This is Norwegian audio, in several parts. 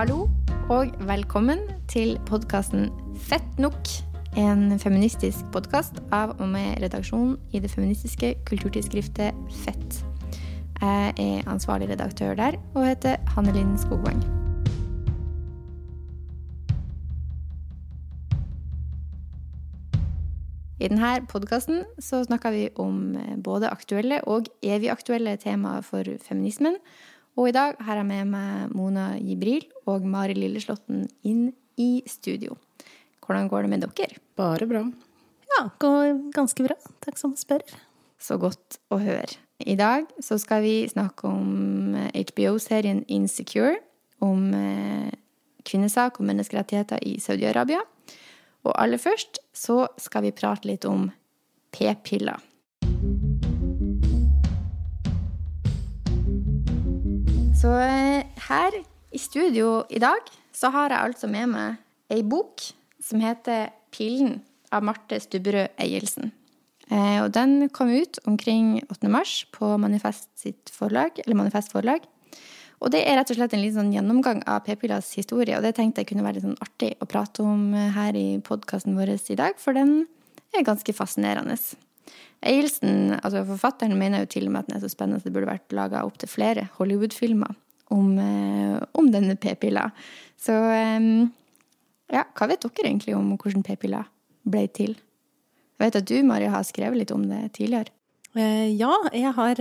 Hallo og velkommen til podkasten Fett nok. En feministisk podkast av og med redaksjonen i det feministiske kulturtidsskriftet Fett. Jeg er ansvarlig redaktør der og heter Hanne Linn Skogvang. I denne podkasten snakker vi om både aktuelle og evig aktuelle temaer for feminismen. Og i dag har jeg med meg Mona Jibril og Mari Lilleslåtten inn i studio. Hvordan går det med dere? Bare bra. Ja, går ganske bra. Takk som spør. Så godt å høre. I dag så skal vi snakke om HBO-serien Insecure. Om kvinnesak og menneskerettigheter i Saudi-Arabia. Og aller først så skal vi prate litt om p-piller. Så her i studio i dag så har jeg altså med meg ei bok som heter Pillen av Marte Stubberød Eielsen. Og den kom ut omkring 8. mars på Manifest sitt forlag, eller Manifest forlag. Og det er rett og slett en litt sånn gjennomgang av p-pillas historie, og det tenkte jeg kunne være litt sånn artig å prate om her i podkasten vår i dag, for den er ganske fascinerende. Eielsen, altså forfatteren, mener jo til og med at den er så spennende at det burde vært laga opptil flere Hollywood-filmer om, om, denne p-pilla. Så ja, hva vet dere egentlig om hvordan p-pilla ble til? Jeg vet at du, Mari, har skrevet litt om det tidligere. Ja, jeg har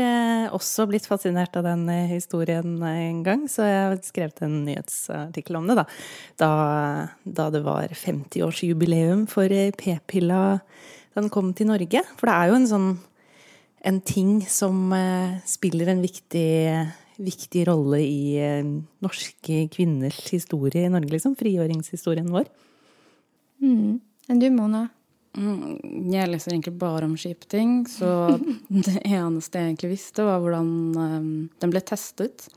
også blitt fascinert av den historien en gang, så jeg har skrevet en nyhetsartikkel om det, da. Da, da det var 50-årsjubileum for p-pilla den kom til Norge. For det er jo en sånn en ting som spiller en viktig, viktig rolle i norske kvinners historie i Norge, liksom. Frigjøringshistorien vår. Mm. Enn du, Mona? Mm, jeg leser egentlig bare om skipting, så det eneste jeg egentlig visste, var hvordan um, den ble testet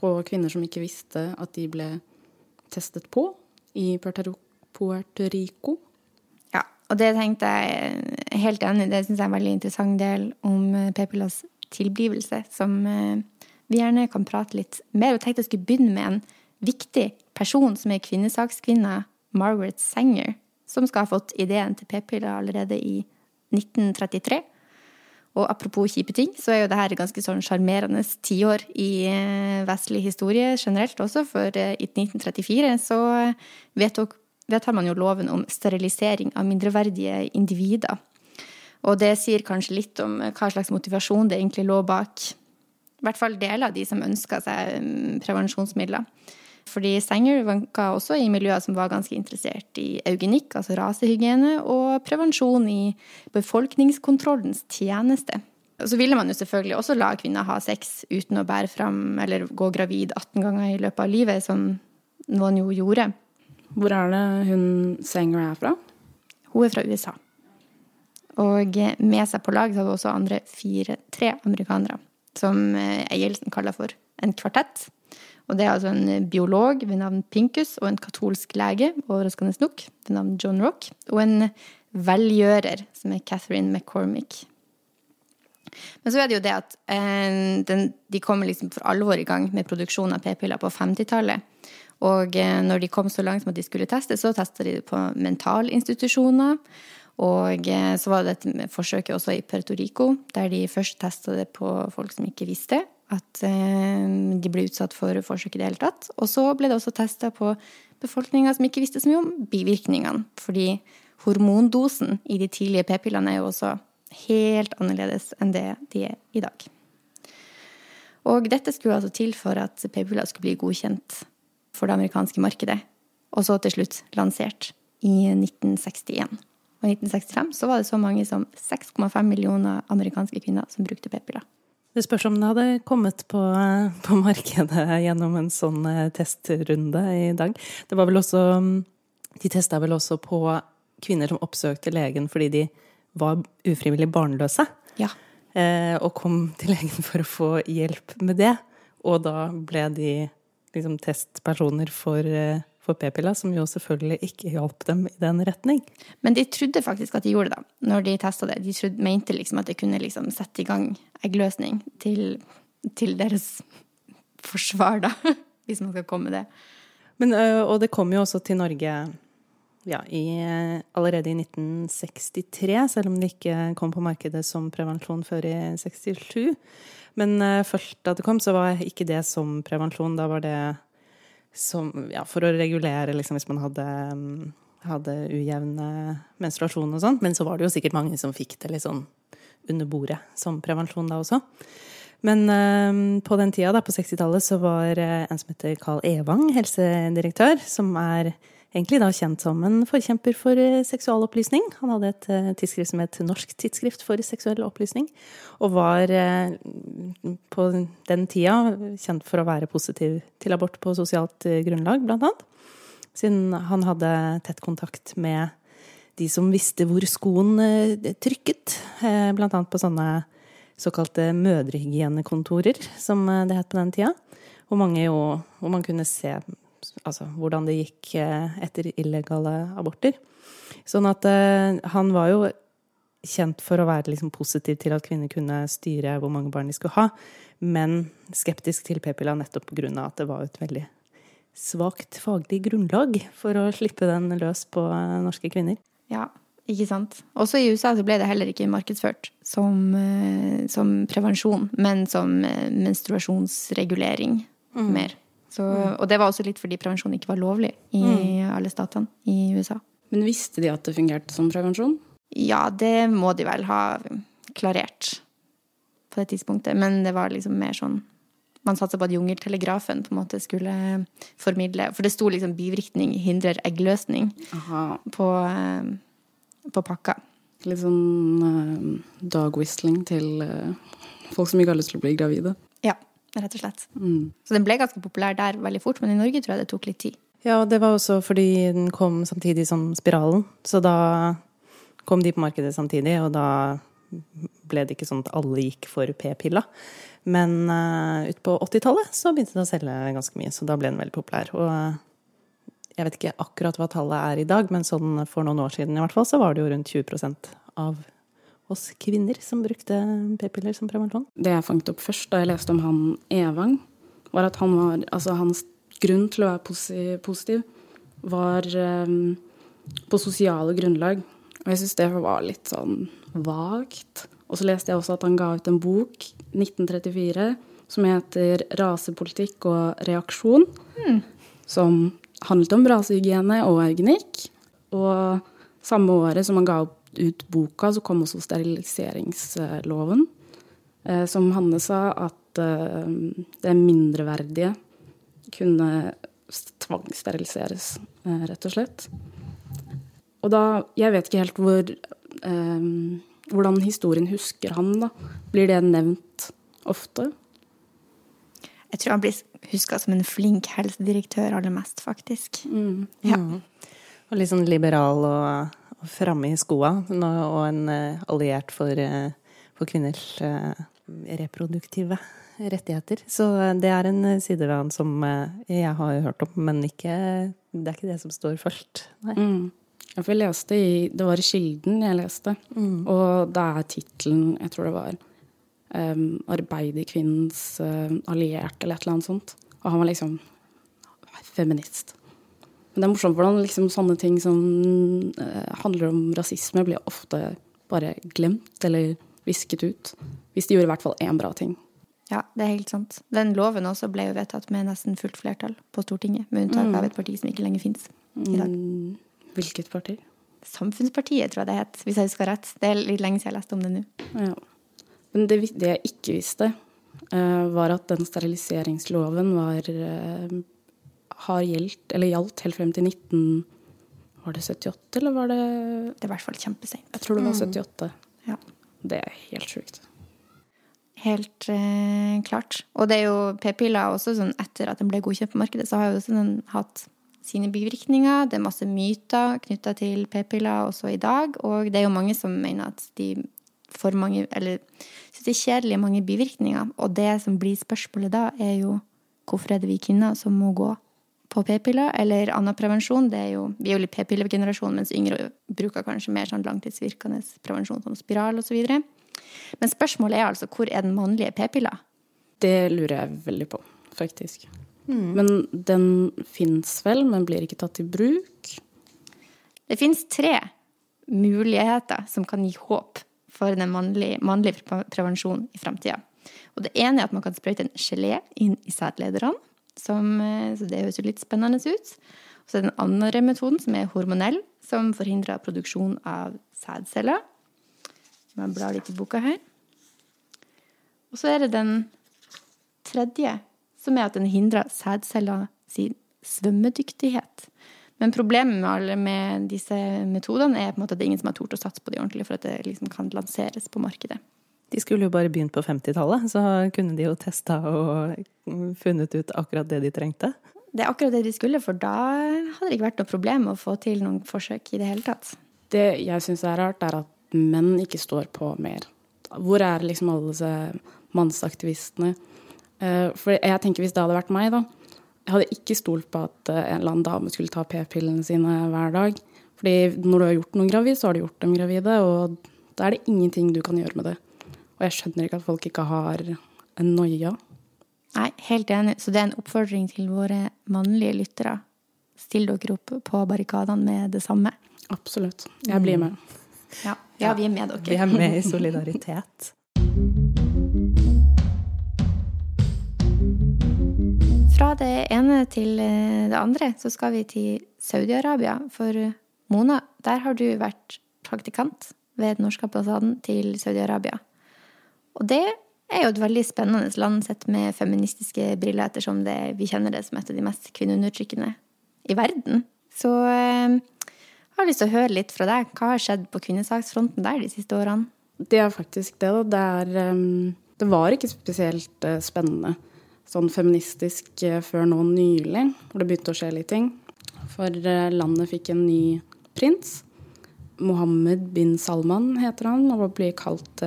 på kvinner som ikke visste at de ble testet på i Puerto Rico. Og det tenkte jeg helt enig. Det syns jeg er en veldig interessant del om p-pillas tilblivelse, som uh, vi gjerne kan prate litt mer. Jeg tenkte jeg skulle begynne med en viktig person som er kvinnesakskvinna Margaret Sanger som skal ha fått ideen til p-piller allerede i 1933. Og apropos kjipe ting, så er jo det her et ganske sånn sjarmerende tiår i vestlig historie generelt også, for i 1934 så vedtok, vedtar man jo loven om sterilisering av mindreverdige individer. Og det sier kanskje litt om hva slags motivasjon det egentlig lå bak i hvert fall deler av de som ønska seg prevensjonsmidler. Fordi Sanger vanka også i miljøer som var ganske interessert i eugenikk, altså rasehygiene, og prevensjon i befolkningskontrollens tjeneste. Og så ville man jo selvfølgelig også la kvinner ha sex uten å bære fram eller gå gravid 18 ganger i løpet av livet, som noen jo gjorde. Hvor er det hun Sanger er fra? Hun er fra USA. Og med seg på lag så har hun også andre fire, tre amerikanere, som Eielsen kaller for en kvartett. Og det er altså en biolog ved navn Pinkus og en katolsk lege, overraskende nok, ved navn John Rock, og en velgjører som er Catherine McCormick. Men så er det jo det at eh, den, de kommer liksom for alvor i gang med produksjon av p-piller på 50-tallet. Og eh, når de kom så langt som at de skulle teste, så testa de det på mentalinstitusjoner. Og eh, så var det et forsøk også i Puerto Rico, der de først testa det på folk som ikke visste at de ble utsatt for forsøk i det hele tatt. Og så ble det også testa på befolkninga som ikke visste så mye om bivirkningene. Fordi hormondosen i de tidlige p-pillene er jo også helt annerledes enn det de er i dag. Og dette skulle altså til for at p-piller skulle bli godkjent for det amerikanske markedet. Og så til slutt lansert i 1961. Og i 1965 så var det så mange som 6,5 millioner amerikanske kvinner som brukte p-piller. Det spørs om det hadde kommet på, på, markedet gjennom en sånn testrunde i dag. Det var vel også De testa vel også på kvinner som oppsøkte legen fordi de var ufrivillig barnløse. Ja. Eh, og kom til legen for å få hjelp med det. Og da ble de liksom testpersoner for eh, for p-piller, som jo selvfølgelig ikke hjalp dem i den retning. Men de trodde faktisk at de gjorde det, da, når de testa det. De trodde, mente liksom at det kunne liksom sette i gang eggløsning til, til deres forsvar, da. Hvis man skal komme med det. Men, og det kom jo også til Norge ja, i, allerede i 1963, selv om det ikke kom på markedet som prevensjon før i 67. Men uh, først da det kom, så var ikke det som prevensjon. Da var det som Ja, for å regulere, liksom, hvis man hadde, um, hadde ujevne menstruasjon og sånn. Men så var det jo sikkert mange som fikk det litt sånn under bordet som prevensjon da også. Men uh, på den tida, da, på 60-tallet, så var uh, en som heter Carl Evang, helsedirektør, som er egentlig da kjent som en forkjemper for eh, seksualopplysning. Han hadde et uh, tidsskrift som het Norsk tidsskrift for seksuell opplysning, og var uh, på den tida kjent for å være positiv til abort på sosialt grunnlag, blant annet. Siden han hadde tett kontakt med de som visste hvor skoen trykket, blant annet på sånne såkalte mødrehygienekontorer, som det het på den tida. Hvor, mange jo, hvor man kunne se altså, hvordan det gikk eh, etter illegale aborter. Sånn at uh, han var jo kjent for å være liksom positiv til at kvinner kunne styre hvor mange barn de skulle ha, men skeptisk til p-pilla nettopp pga. at det var et veldig svakt faglig grunnlag for å slippe den løs på uh, norske kvinner. Ja, ikke sant. Også i USA så ble det heller ikke markedsført som, som prevensjon, men som menstruasjonsregulering mm. mer. Så, og det var også litt fordi prevensjon ikke var lovlig i mm. alle statene i USA. Men visste de at det fungerte som prevensjon? Ja, det må de vel ha klarert på det tidspunktet. Men det var liksom mer sånn Man satsa på at jungeltelegrafen på en måte skulle formidle For det sto liksom 'bivirkning hindrer eggløsning' på, eh, på, pakka. Litt sånn uh, dog whistling til uh, folk som ikke har lyst til å bli gravide? Ja rett og slett. Mm. Så den ble ganske populær der veldig fort, men i Norge tror jeg det tok litt tid. Ja, og det var også fordi den kom samtidig som Spiralen. Så da kom de på markedet samtidig, og da ble det ikke sånn at alle gikk for p-pilla. Men uh, ut på 80-tallet så begynte det å selge ganske mye, så da ble den veldig populær. Og uh, jeg vet ikke akkurat hva tallet er i dag, men sånn for noen år siden i hvert fall, så var det jo rundt 20% av hos kvinner som brukte p-piller som prevensjon? Det jeg fanget opp først da jeg leste om han Evang, var at han var, altså hans grunn til å være positiv var um, på sosiale grunnlag. Og jeg syns det var litt sånn vagt. Og så leste jeg også at han ga ut en bok, 1934, som heter 'Rasepolitikk og reaksjon', mm. som handlet om rasehygiene og eugenikk. Og samme året som han ga opp ut boka, så kom også steriliseringsloven, eh, som Hanne sa at eh, det mindreverdige kunne tvangssteriliseres, eh, rett og slett. Og da Jeg vet ikke helt hvor hvordan historien husker han, da. Blir det nevnt ofte? Jeg tror han blir huska som en flink helsedirektør aller mest, faktisk. Mm. Ja. Mm. Og litt sånn liberal og framme i skoa, og en eh, alliert for, eh, for kvinners eh, reproduktive rettigheter. Så det er en side ved han som jeg har hørt om, men ikke, det er ikke det som står først. Nei. Mm. Jeg leste i Det var i Kilden jeg leste, mm. og da er tittelen Jeg tror det var um, 'Arbeiderkvinnens uh, allierte', eller et eller annet sånt. Og han var liksom feminist. Men det er morsomt hvordan liksom sånne ting som uh, handler om rasisme, blir ofte bare glemt eller visket ut. Hvis de gjorde i hvert fall én bra ting. Ja, det er helt sant. Den loven også ble jo vedtatt med nesten fullt flertall på Stortinget, med unntak mm. av et parti som ikke lenger fins i dag. Mm. Hvilket parti? Samfunnspartiet, tror jeg det het, hvis jeg husker rett. Det er litt lenge siden jeg leste om det nå. Ja. Men det, det, jeg ikke visste, uh, var at den steriliseringsloven var uh, har gjeldt, eller gjaldt helt frem til 19... Var det 78, eller var det Det er i hvert fall kjempeseint. Jeg tror det var 78. Mm. Ja. Det er helt sjukt. Helt eh, klart. Og det er jo p-piller også sånn etter at den ble godkjent på markedet, så har jo også den hatt sine bivirkninger. Det er masse myter knytta til p-piller også i dag. Og det er jo mange som mener at de får mange Eller syns det er kjedelig mange bivirkninger. Og det som blir spørsmålet da, er jo hvorfor er det vi kvinner som må gå på p-piller eller annen prevensjon. Det er jo, vi er jo litt p-pillegenerasjon, mens yngre bruker kanskje mer sånn langtidsvirkende prevensjon som spiral osv. Men spørsmålet er altså hvor er den mannlige p-pilla? Det lurer jeg veldig på, faktisk. Men den fins vel, men blir ikke tatt i bruk. Det finnes tre muligheter som kan gi håp for den mannlige, mannlige prevensjonen i framtida. Og det ene er at man kan sprøyte en gelé inn i sædlederne, som, eh, så det høres jo litt spennende ut. Så er den andre metoden, som er hormonell, som forhindrer produksjon av sædceller. Jeg blar litt i boka her. Og så er det den tredje, som er at den hindrer sædceller sin svømmedyktighet. Men problemet med disse metodene er på en måte at det er ingen som har tort å satse på de ordentlig for at det liksom kan lanseres på markedet. De skulle jo bare begynt på 50-tallet, så kunne de jo testa og funnet ut akkurat det de trengte. Det er akkurat det de skulle, for da hadde det ikke vært noe problem å få til noen forsøk i det hele tatt. Det jeg syns er rart, er at menn ikke står på mer. Hvor er liksom alle disse mannsaktivistene? Eh, For jeg tenker hvis det hadde vært meg, da. Jeg hadde ikke stolt på at eh, en eller annen dame skulle ta p-pillene sine hver dag. Fordi når du har gjort noen gravid, så har du gjort dem gravide, og da er det ingenting du kan gjøre med det. Og jeg skjønner ikke at folk ikke har en noia. Nei, helt enig. Så det er en oppfordring til våre mannlige lyttere. Still dere opp på barrikadene med det samme. Absolutt. Jeg blir med. Ja, ja vi er med dere. Vi er med i solidaritet. Fra det ene til eh, det andre så skal vi til Saudi-Arabia. For Mona, der har du vært praktikant ved den norske ambassaden til Saudi-Arabia. Og det er jo et veldig spennende land sett med feministiske briller, ettersom det, vi kjenner det som et av de mest kvinneundertrykkende i verden. Så eh, jeg har lyst til å høre litt fra deg. Hva har skjedd på kvinnesaksfronten der de siste årene? Det er faktisk det, da. Det, er, um, det var ikke spesielt uh, spennende sånn feministisk før nå nylig, hvor det begynte å skje litt ting. For landet fikk en ny prins. Mohammed bin Salman heter han, og blir kalt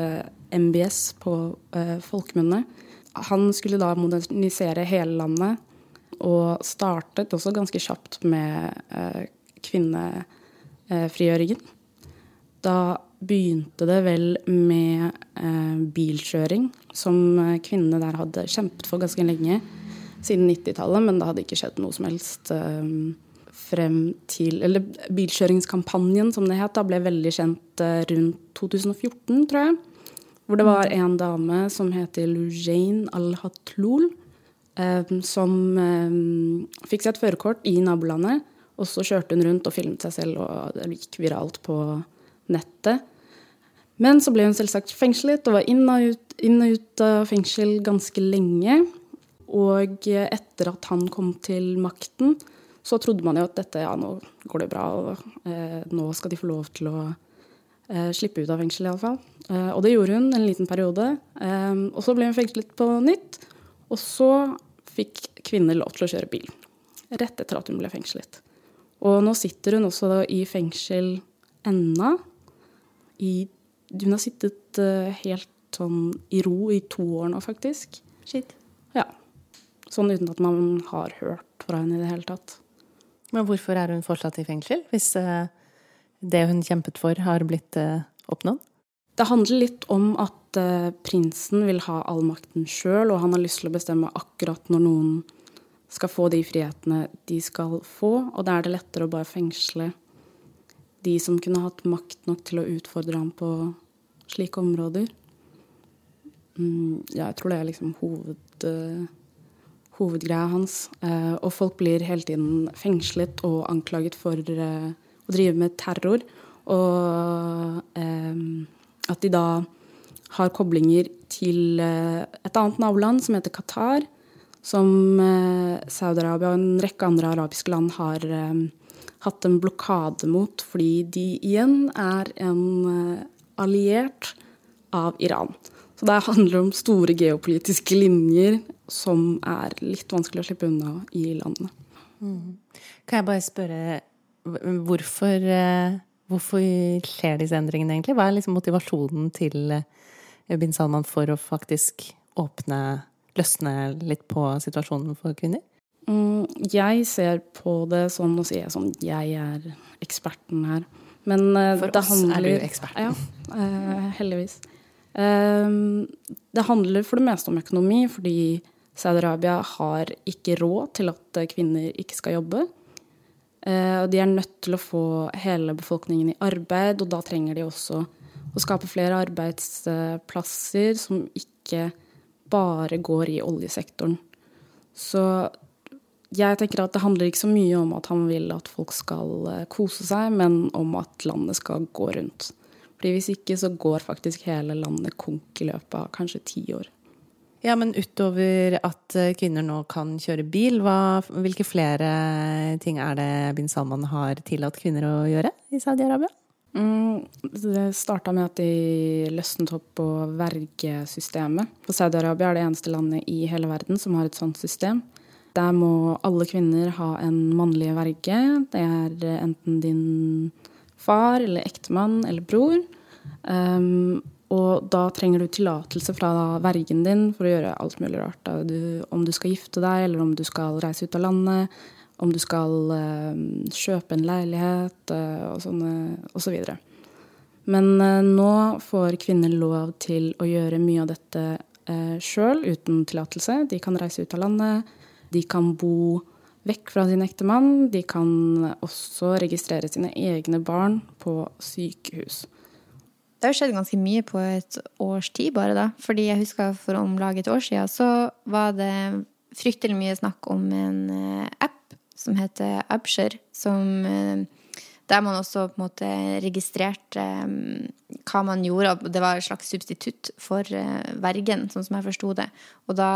MBS på eh, folkemunne. Han skulle da modernisere hele landet, og startet også ganske kjapt med eh, kvinnefrigjøringen. Da begynte det vel med eh, bilkjøring, som kvinnene der hadde kjempet for ganske lenge, siden 90-tallet, men det hadde ikke skjedd noe som helst eh, frem til Eller bilkjøringskampanjen, som det het, da ble veldig kjent eh, rundt 2014, tror jeg. Hvor det var en dame som heter Lujain al-Hatloul, eh, som eh, fikk seg et førerkort i nabolandet. Og så kjørte hun rundt og filmet seg selv, og det gikk viralt på nettet. Men så ble hun selvsagt fengslet og var inn og ut, inn og ut av fengsel ganske lenge. Og etter at han kom til makten, så trodde man jo at dette, ja, nå går det bra, og eh, nå skal de få lov til å slippe ut av fengsel, iallfall. Eh, og det gjorde hun en liten periode. Eh, og så ble hun fengslet på nytt. Og så fikk kvinner lov til å kjøre bil. Rett etter at hun ble fengslet. Og nå sitter hun også i fengsel ennå. Hun har sittet eh, helt sånn i ro i to år nå, faktisk. Shit. Ja. Sånn uten at man har hørt fra henne i det hele tatt. Men hvorfor er hun fortsatt i fengsel, hvis eh, det hun kjempet for, har blitt eh, oppnådd? Det handler litt om at eh, prinsen vil ha all makten sjøl, og han har lyst til å bestemme akkurat når noen skal få de frihetene de skal få, og da er det lettere å bare fengsle de som kunne hatt makt nok til å utfordre ham på slike områder. Mm, ja, jeg tror det er liksom hoved, eh, hovedgreia hans. Og folk blir hele tiden fengslet og anklaget for eh, å driver med terror. Og eh, at de da har koblinger til eh, et annet naboland som heter Qatar, som eh, Saudi-Arabia og en rekke andre arabiske land har eh, hatt en blokade mot, fordi de igjen er en eh, alliert av Iran. Så det handler om store geopolitiske linjer som er litt vanskelig å slippe unna i landene. Kan jeg bare spørre hvorfor, eh, hvorfor skjer disse endringene egentlig? Hva er liksom motivasjonen til eh, bin Salman for å faktisk åpne, løsne litt på situasjonen for kvinner? Mm, jeg ser på det sånn, og sier sånn Jeg er eksperten her. Men eh, For det oss er du eksperten. Ja, heldigvis. Eh, det handler for det meste om økonomi, fordi Saudi-Arabia har ikke råd til at kvinner ikke skal jobbe. Eh, og de er nødt til å få hele befolkningen i arbeid, og da trenger de også å skape flere arbeidsplasser som ikke bare går i oljesektoren. Så jeg tenker at det handler ikke så mye om at han vil at folk skal eh, kose seg, men om at landet skal gå rundt. Fordi hvis ikke så går faktisk hele landet konk i løpet av kanskje ti år. Ja, men utover at eh, kvinner nå kan kjøre bil, hva, hvilke flere ting er det bin Salman har tillatt kvinner å gjøre i Saudi-Arabia? Mm, det starta med at de løsnet opp på vergesystemet. For Saudi-Arabia er det eneste landet i hele verden som har et sånt system. Der må alle kvinner ha en mannlig verge. Det er enten din far eller ektemann eller bror. Um, og da trenger du tillatelse fra vergen din for å gjøre alt mulig rart. Du, om du skal gifte deg, eller om du skal reise ut av landet, om du skal uh, kjøpe en leilighet uh, og sånne osv. Så Men uh, nå får kvinner lov til å gjøre mye av dette uh, sjøl uten tillatelse. De kan reise ut av landet, de kan bo vekk fra sin ektemann. De kan også registrere sine egne barn på sykehus. Det har skjedd ganske mye på et års tid, bare da. Fordi jeg husker for om lag et år siden så var det fryktelig mye snakk om en app som heter Absher, som eh, der man også på en måte registrerte um, hva man gjorde. Det var et slags substitutt for uh, vergen, sånn som jeg forsto det. Og da,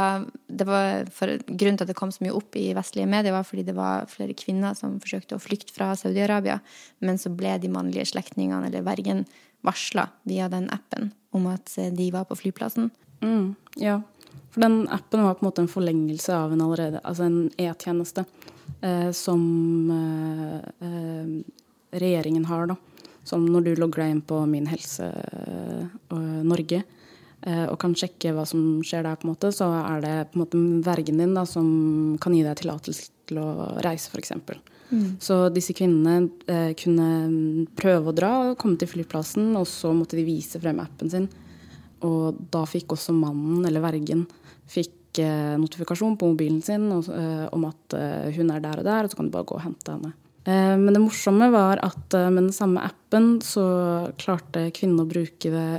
det var for, Grunnen til at det kom så mye opp i vestlige medier, var fordi det var flere kvinner som forsøkte å flykte fra Saudi-Arabia, men så ble de mannlige slektningene, eller vergen, varsla via den appen om at de var på flyplassen. Mm, ja, for den appen var på en måte en forlengelse av en allerede, altså en E-tjeneste eh, som eh, eh, regjeringen har, da. Som når du logger deg inn på Min Helse eh, Norge eh, og kan sjekke hva som skjer der, på en måte, så er det på en måte vergen din da, som kan gi deg tillatelse til å reise, f.eks. Mm. Så disse kvinnene eh, kunne prøve å dra, komme til flyplassen, og så måtte de vise frem appen sin. Og da fikk også mannen, eller vergen, fikk eh, notifikasjon på mobilen sin og, eh, om at eh, hun er der og der, og så kan du bare gå og hente henne. Eh, men det morsomme var at eh, med den samme appen så klarte kvinnen å bruke det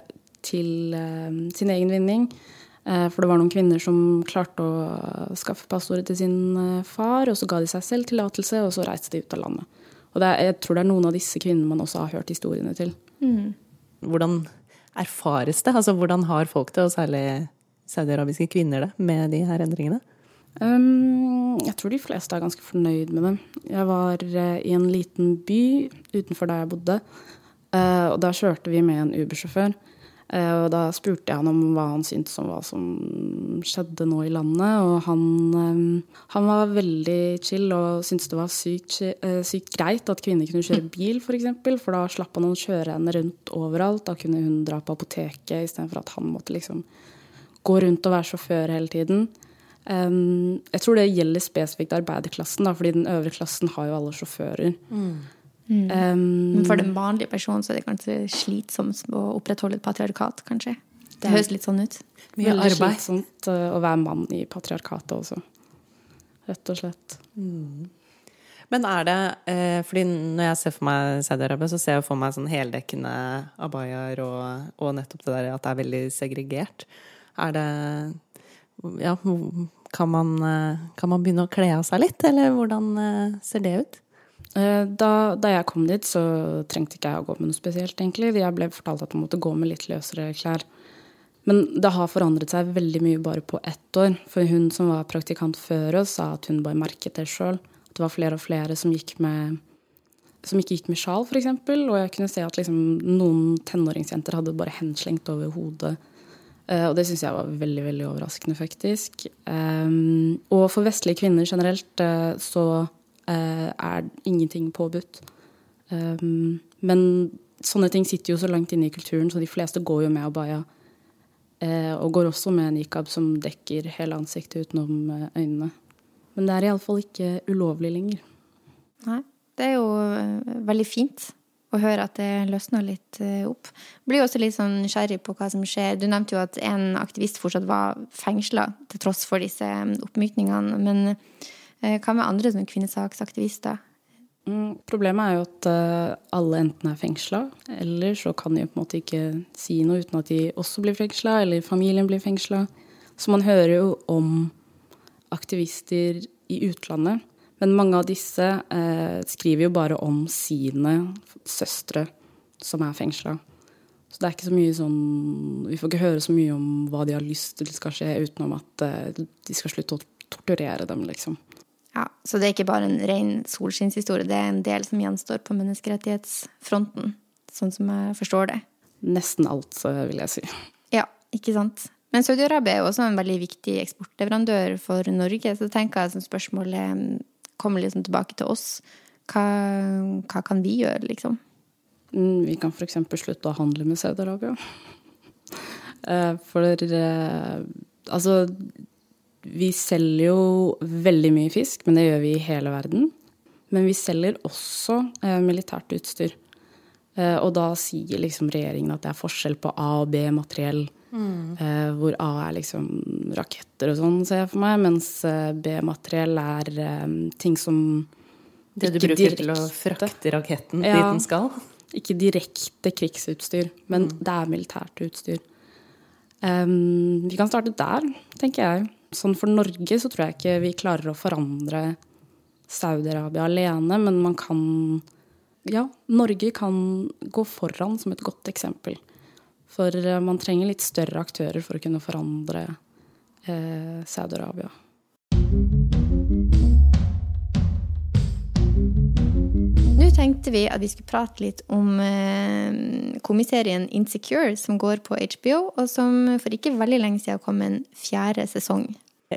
til sin egen vinning. For det var noen kvinner som klarte å skaffe passordet til sin far, og så ga de seg selv tillatelse, og så reiste de ut av landet. Og er, jeg tror det er noen av disse kvinnene man også har hørt historiene til. Mm. Hvordan erfares det? Altså hvordan har folk det, og særlig saudiarabiske kvinner det, med de her endringene? Um, jeg tror de fleste er ganske fornøyd med det. Jeg var uh, i en liten by utenfor der jeg bodde, uh, og da kjørte vi med en Uber-sjåfør. Eh, og da spurte jeg han om hva han syntes om hva som skjedde nå i landet. Og han, eh, han var veldig chill og syntes det var sykt, eh, sykt, greit at kvinner kunne kjøre bil, f.eks. For, eksempel, for da slapp han å kjøre henne rundt overalt. Da kunne hun dra på apoteket istedenfor at han måtte liksom gå rundt og være sjåfør hele tiden. jeg tror det gjelder spesifikt arbeiderklassen, fordi den øvre klassen har jo alle sjåfører. Mm. Mm. Um, Men for den vanlige personen så er det kanskje slitsomt å opprettholde et patriarkat, kanskje. Det, det høres litt sånn ut. Mye Veldig arbeid. slitsomt uh, å være mann i patriarkatet også. Rett og slett. Mm. Men er det eh, fordi når jeg ser for meg Saudi-Arabia, så ser jeg for meg sånn heldekkende abayaer og, og, nettopp det der at det er veldig segregert. Er det Ja, kan man, eh, kan man begynne å kle av seg litt, eller hvordan eh, ser det ut? Eh, da, da, jeg kom dit, så trengte ikke jeg å gå med noe spesielt, egentlig. Jeg ble fortalt at jeg måtte gå med litt løsere klær. Men det har forandret seg veldig mye bare på ett år. For hun som var praktikant før oss, sa at hun bare merket det sjøl. At det var flere og flere som gikk med som ikke gikk med sjal, f.eks. Og jeg kunne se at liksom, noen tenåringsjenter hadde bare henslengt over hodet. Uh, og det syns jeg var veldig veldig overraskende, faktisk. Um, og for vestlige kvinner generelt uh, så Eh, er ingenting påbudt. Um, men sånne ting sitter jo så langt inne i kulturen, så de fleste går jo med abaya. Eh, og går også med nikab som dekker hele ansiktet utenom eh, øynene. Men det er iallfall ikke ulovlig lenger. Nei. Det er jo veldig fint. å høre at det løsner litt eh, opp. Blir også litt sånn nysgjerrig på hva som skjer. Du nevnte jo at en aktivist fortsatt var fengsla til tross for disse mm, oppmykningene. Men eh, hva med andre sånn kvinnesaksaktivister? Mm, problemet er jo at uh, alle enten er fengsla, eller så kan de på en måte ikke si noe uten at de også blir fengsla, eller familien blir fengsla. Så man hører jo om aktivister i utlandet men mange av disse eh, skriver jo bare om sine søstre som er fengsla. Så det er ikke så mye sånn Vi får ikke høre så mye om hva de har lyst til skal skje, utenom at eh, de skal slutte å torturere dem, liksom. Ja, Så det er ikke bare en ren solskinnshistorie, det er en del som gjenstår på menneskerettighetsfronten, sånn som jeg forstår det? Nesten alt, vil jeg si. Ja, ikke sant. Men Saudi-Arabia er jo også en veldig viktig eksportleverandør for Norge, så tenker jeg som spørsmålet kommer liksom tilbake til oss. Hva, hva kan vi gjøre, liksom? Mm, vi kan f.eks. slutte å handle med Saudi-Arabia. Eh, for eh, altså Vi selger jo veldig mye fisk, men det gjør vi i hele verden. Men vi selger også eh, militært utstyr. Og da sier liksom regjeringen at det er forskjell på A og B-materiell. Mm. Eh, hvor A er liksom raketter og sånn, ser jeg for meg, mens eh, B-materiell er eh, ting som Det du bruker direkte, til å frakte raketten ja, dit den skal? Ikke direkte krigsutstyr, men mm. det er militært utstyr. Um, vi kan starte der, tenker jeg. Sånn for Norge så tror jeg ikke vi klarer å forandre Saudi-Arabia alene, men man kan Ja, Norge kan gå foran som et godt eksempel. For eh, man trenger litt større aktører for å kunne forandre eh, Saudi-Arabia. Nå tenkte vi at vi skulle prate litt om eh, komiserien Insecure, som går på HBO, og som for ikke veldig lenge siden kom en fjerde sesong.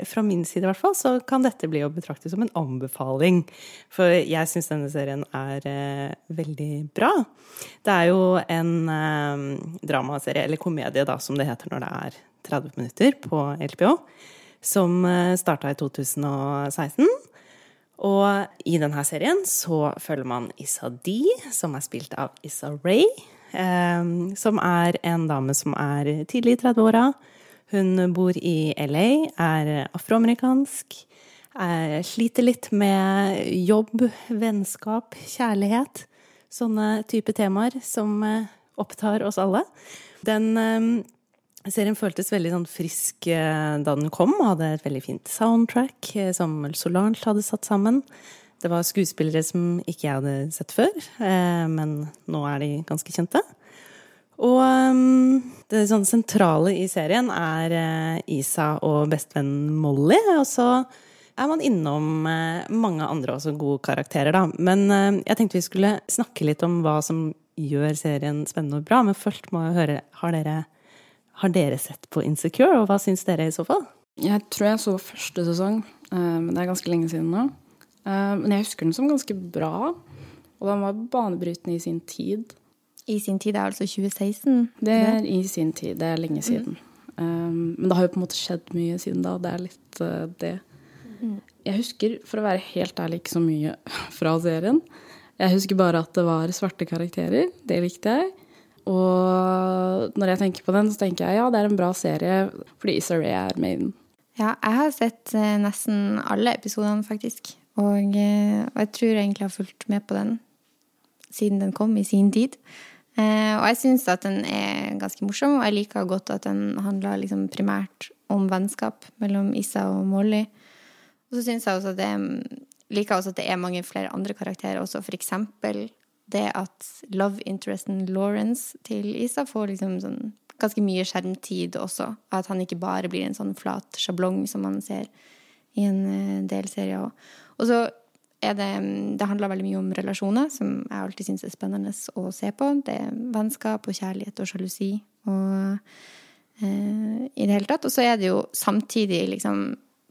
Fra min side i hvert fall, så kan dette bli å betrakte som en anbefaling. For jeg syns denne serien er eh, veldig bra. Det er jo en eh, dramaserie, eller komedie da, som det heter når det er 30 minutter på LPO, som eh, starta i 2016. Og i denne serien så følger man Issa D, som er spilt av Issa Ray. Eh, som er en dame som er tidlig i 30-åra hun bor i LA, er afroamerikansk, sliter litt med jobb, vennskap, kjærlighet. Sånne type temaer som eh, opptar oss alle. Den eh, serien føltes veldig sånn frisk eh, da den kom, og hadde et veldig fint soundtrack som Solange hadde satt sammen. Det var skuespillere som ikke jeg hadde sett før, men nå er de ganske kjente. Og det sånn sentrale i serien er Isa og bestevennen Molly. Og så er man innom mange andre også gode karakterer, da. Men jeg tenkte vi skulle snakke litt om hva som gjør serien spennende og bra. Men først må jeg høre, har dere, har dere sett på Insecure, og hva syns dere i så fall? Jeg tror jeg så første sesong, men det er ganske lenge siden nå. Men jeg husker den som ganske bra, og den var banebrytende i sin tid. I sin tid er altså 2016? Det er i sin tid. Det er lenge mm. siden. Mm. Men det har jo på en måte skjedd mye siden da. Det er litt det. Mm. Jeg husker, for å være helt ærlig, ikke så mye fra serien. Jeg husker bare at det var svarte karakterer. Det likte jeg. Og når jeg tenker på den, så tenker jeg ja, det er en bra serie fordi Issa Rae er med i den. Ja, jeg har sett uh, nesten alle episodene, faktisk. Og, uh, og jeg tror jeg egentlig har fulgt med på den siden den kom i sin tid. Eh, og jeg syns at den er ganske morsom, og jeg liker godt at den handler liksom primært om vennskap mellom Issa og Molly. Og så syns jeg også at det liker også at det er mange flere andre karakterer også, for eksempel det at love interesten Lawrence til Issa får liksom sånn ganske mye skjermtid også. At han ikke bare blir en sånn flat sjablong som man ser i en eh, del serier. Og så er det Det handler veldig mye om relasjoner, som jeg alltid syns er spennende å se på. Det er vennskap og kjærlighet og sjalusi og eh, i det hele tatt. Og så er det jo samtidig liksom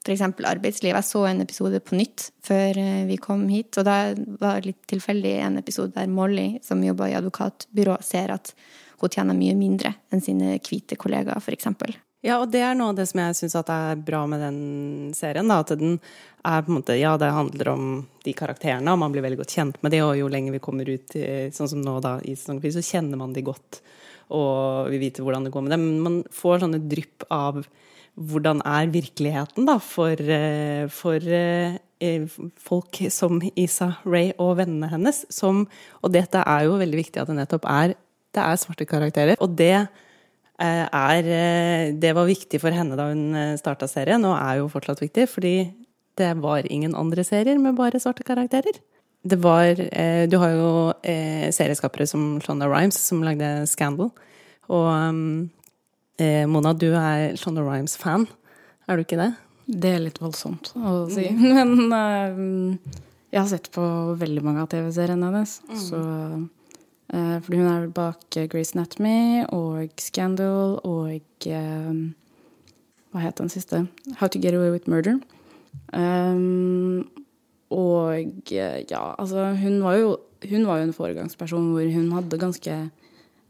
f.eks. arbeidsliv. Jeg så en episode på nytt før eh, vi kom hit, og da var det litt tilfeldig en episode der Molly, som jobber i advokatbyrå, ser at hun tjener mye mindre enn sine hvite kollegaer, f.eks. Ja, og det er noe av det som jeg syns er bra med den serien. Da, at den er på en måte Ja, det handler om de karakterene, og man blir veldig godt kjent med de, og jo lenger vi kommer ut, sånn som nå da i sesong fire, så kjenner man de godt, og vi vet hvordan det går med dem. Men man får sånne drypp av hvordan er virkeligheten, da, for, eh, for eh, folk som Isa Ray og vennene hennes, som Og dette er jo veldig viktig at det nettopp er Det er svarte karakterer. Og det Eh, er eh, Det var viktig for henne da hun eh, starta serien, og er jo fortsatt viktig, fordi det var ingen andre serier med bare svarte karakterer. Det var Du har jo serieskapere som Shonda Rhimes, som lagde Scandal. Og Mona, du er Shonda Rhimes-fan. Er du ikke det? Det er litt voldsomt å si. Men jeg har sett på veldig mange av TV-seriene hennes, mm. så Uh, fordi hun er bak uh, Grace Anatomy og Scandal og uh, Hva het den siste? How to Get Away with Murder. Um, og ja, altså Hun var jo, hun var jo en foregangsperson hvor hun hadde ganske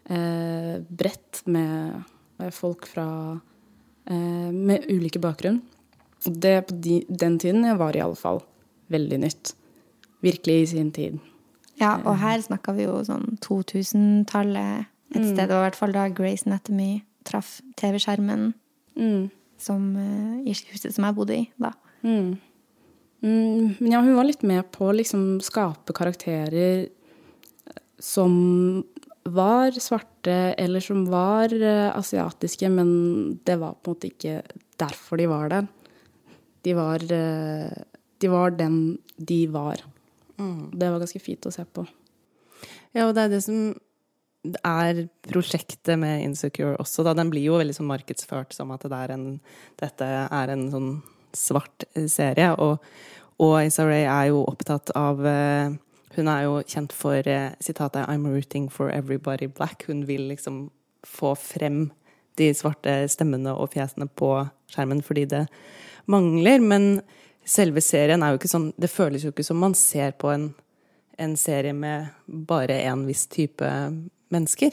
bredt med folk fra Med ulike bakgrunn. Og det på de, den tiden var i alle fall veldig nytt. Virkelig i sin tid. Ja, og her snakka vi jo sånn 2000-tallet et mm. sted. Det var i hvert fall da Grace Anatomy traff TV-skjermen mm. uh, i huset som jeg bodde i da. Mm. mm. Men ja, hun var litt med på å liksom skape karakterer som var svarte, eller som var uh, asiatiske, men det var på en måte ikke derfor de var der. De var, uh, de var den de var. Mm. Det var ganske fint å se på. Ja, og det er det som er prosjektet med Insecure også, da. Den blir jo veldig sånn markedsført som at det er en, dette er en sånn svart serie. Og, og Issa Rae er jo opptatt av uh, Hun er jo kjent for uh, sitatet 'I'm rooting for everybody black'. Hun vil liksom få frem de svarte stemmene og fjesene på skjermen fordi det mangler. Men selve serien er jo ikke sånn Det føles jo ikke som man ser på en, en serie med bare en viss type mennesker.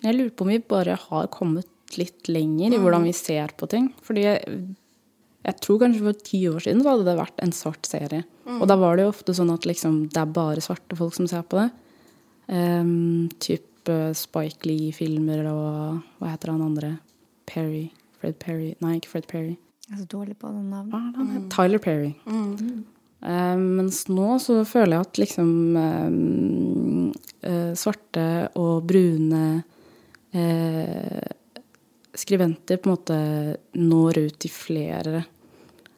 Jeg lurer på om vi bare har kommet litt lenger i mm. hvordan vi ser på ting. Fordi jeg, tror kanskje for ti år siden så hadde det vært en svart serie. Mm. Og da var det jo ofte sånn at liksom, det er bare svarte folk som ser på det. Um, type Spike Lee-filmer og hva heter han andre? Perry. Fred Perry. Nei, ikke Fred Perry. Jeg er så dårlig på den navnet. Mm. Tyler Perry. Mm. Um, mens nå så føler jeg at liksom um, uh, svarte og brune skribenter på en måte når ut til flere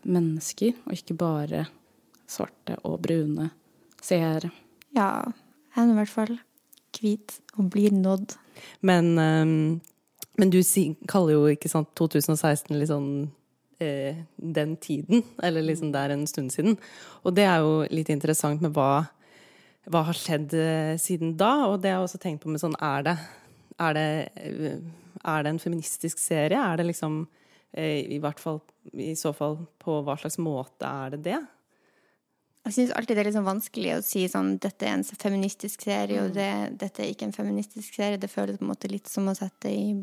mennesker, og ikke bare svarte og brune seere. Ja, jeg er i hvert fall hvit og blir nådd. Men, um, men du kaller jo ikke sant 2016 litt sånn eh, den tiden, eller liksom det er en stund siden. Og det er jo litt interessant med hva, hva har skjedd eh, siden da, og det har jeg også tenkt på med sånn Er det, er det, eh, er det en feministisk serie? Er det liksom eh, i hvert fall i så fall på hva slags måte er det det? Jeg syns alltid det er litt sånn vanskelig å si sånn dette er en feministisk serie, og mm. det, dette er ikke en feministisk serie. Det føles på en måte litt som å sette i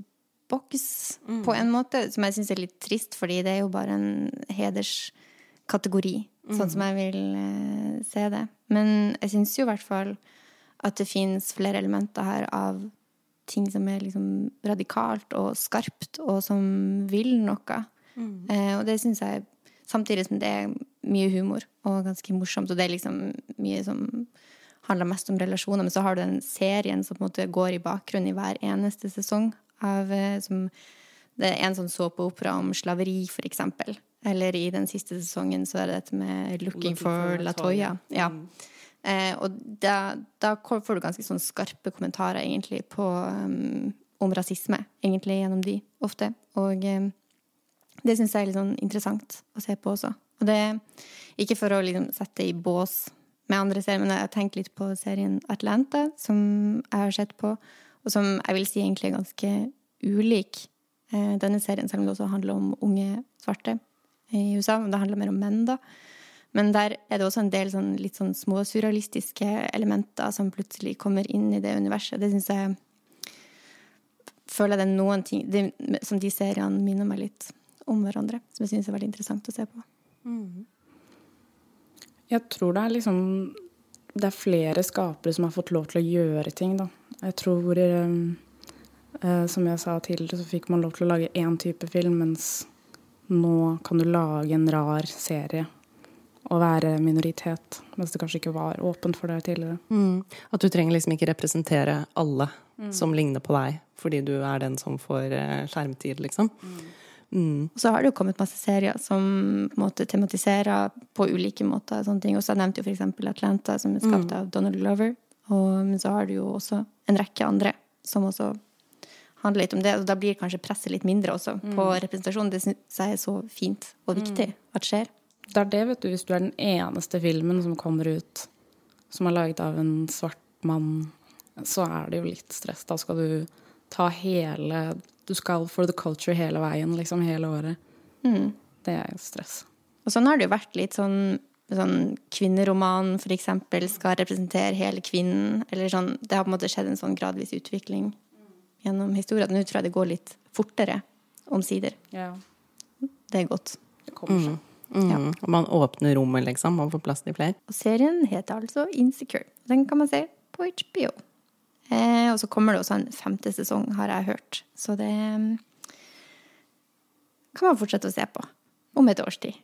boks mm. på en måte, som jeg syns er litt trist, fordi det er jo bare en hederskategori, mm. sånn som jeg vil uh, se det. Men jeg syns jo i hvert fall at det finnes flere elementer her av ting som er liksom radikalt og skarpt, og som vil noe. Mm. Eh, og det syns jeg Samtidig som det er mye humor og ganske morsomt, og det er liksom mye som handler mest om relasjoner, men så har du den serien som på en måte går i bakgrunnen i hver eneste sesong av eh, som, Det er en sånn såpeopera om slaveri, for eksempel. Eller i den siste sesongen så er det dette med 'Looking, for, for Latoya'. Ja. Mm. Eh, og da, da, får du ganske sånn skarpe kommentarer egentlig på um, om rasisme, egentlig gjennom de, ofte. Og um, det syns jeg er litt sånn interessant å se på også. Og det ikke for å liksom sette i bås med andre serier, men jeg har tenkt litt på serien Atlanta, som jeg har sett på, og som jeg vil si egentlig er ganske ulik eh, denne serien, selv om det også handler om unge svarte i USA. Men det handler mer om menn, da. Men der er det også en del sånn, litt sånn små surrealistiske elementer som plutselig kommer inn i det universet. Det syns jeg føler det er noen ting det, som de seriene minner meg litt om hverandre, som jeg syns er veldig interessant å se på. Jeg tror det er liksom Det er flere skapere som har fått lov til å gjøre ting, da. Jeg tror eh, eh, Som jeg sa tidligere, så fikk man lov til å lage én type film, mens nå kan du lage en rar serie og være minoritet, mens det kanskje ikke var åpent for det tidligere. Mm. At du trenger liksom ikke representere alle som ligner på deg, fordi du er den som får eh, skjermtid, liksom. Mm. Og så har det jo kommet masse serier som på en måte tematiserer på ulike måter. sånne ting. Og så nevnte jo eksempel Atlanta, som er skapt av Donald Glover. Og, men så har du jo også en rekke andre som også handler litt om det. Og da blir kanskje presset litt mindre også på representasjon. Det syns jeg er så fint og viktig at skjer. Det er det, vet du, hvis du er den eneste filmen som kommer ut som er laget av en svart mann, så er det jo litt stress. Da skal du ta hele Du skal for the culture hele veien, liksom hele året. Det er stress. Og sånn har det jo vært litt sånn Sånn kvinneroman, eksempel, skal representere hele kvinnen. Eller sånn, det har på en måte skjedd en sånn gradvis utvikling gjennom historien. Nå tror jeg det går litt fortere, omsider. Ja. Det er godt. Det kommer seg. Mm. Ja. Og man åpner rommet, liksom, og får plass til flere. Og serien heter altså Insecure. Den kan man se på HBO. Eh, og så kommer det også en femte sesong, har jeg hørt. Så det mm, kan man fortsette å se på om et års tid.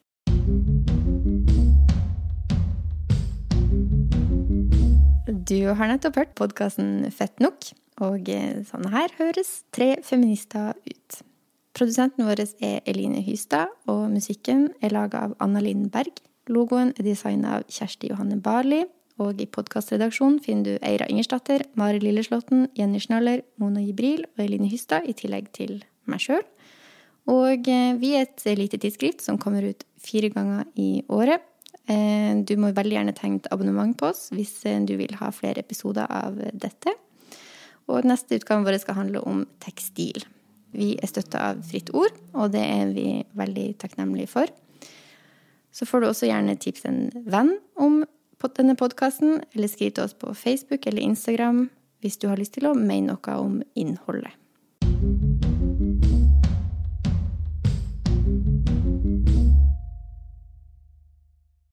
Du har nettopp hørt podkasten Fett nok, og eh, sånn her høres tre feminister. Produsenten vår er Eline Hystad, og musikken er laga av Anna Linn. Logoen er designa av Kjersti Johanne Barli, og i podkastredaksjonen finner du Eira Ingersdatter, Mari Lilleslåtten, Jenny Schnaller, Mona Jibril og Eline Hystad, i tillegg til meg sjøl. Og eh, vi er et lite tidsskrift som kommer ut fire ganger i året. Eh, Du må veldig gjerne tegne et abonnement på oss hvis eh, du vil ha flere episoder av dette. Og neste utgave vår skal handle om tekstil. Vi er støtta av Fritt Ord, og det er vi veldig takknemlige for. Så får du også gjerne tips en venn om denne podkasten, eller skriv til oss på Facebook eller Instagram hvis du har lyst til å mene noe om innholdet.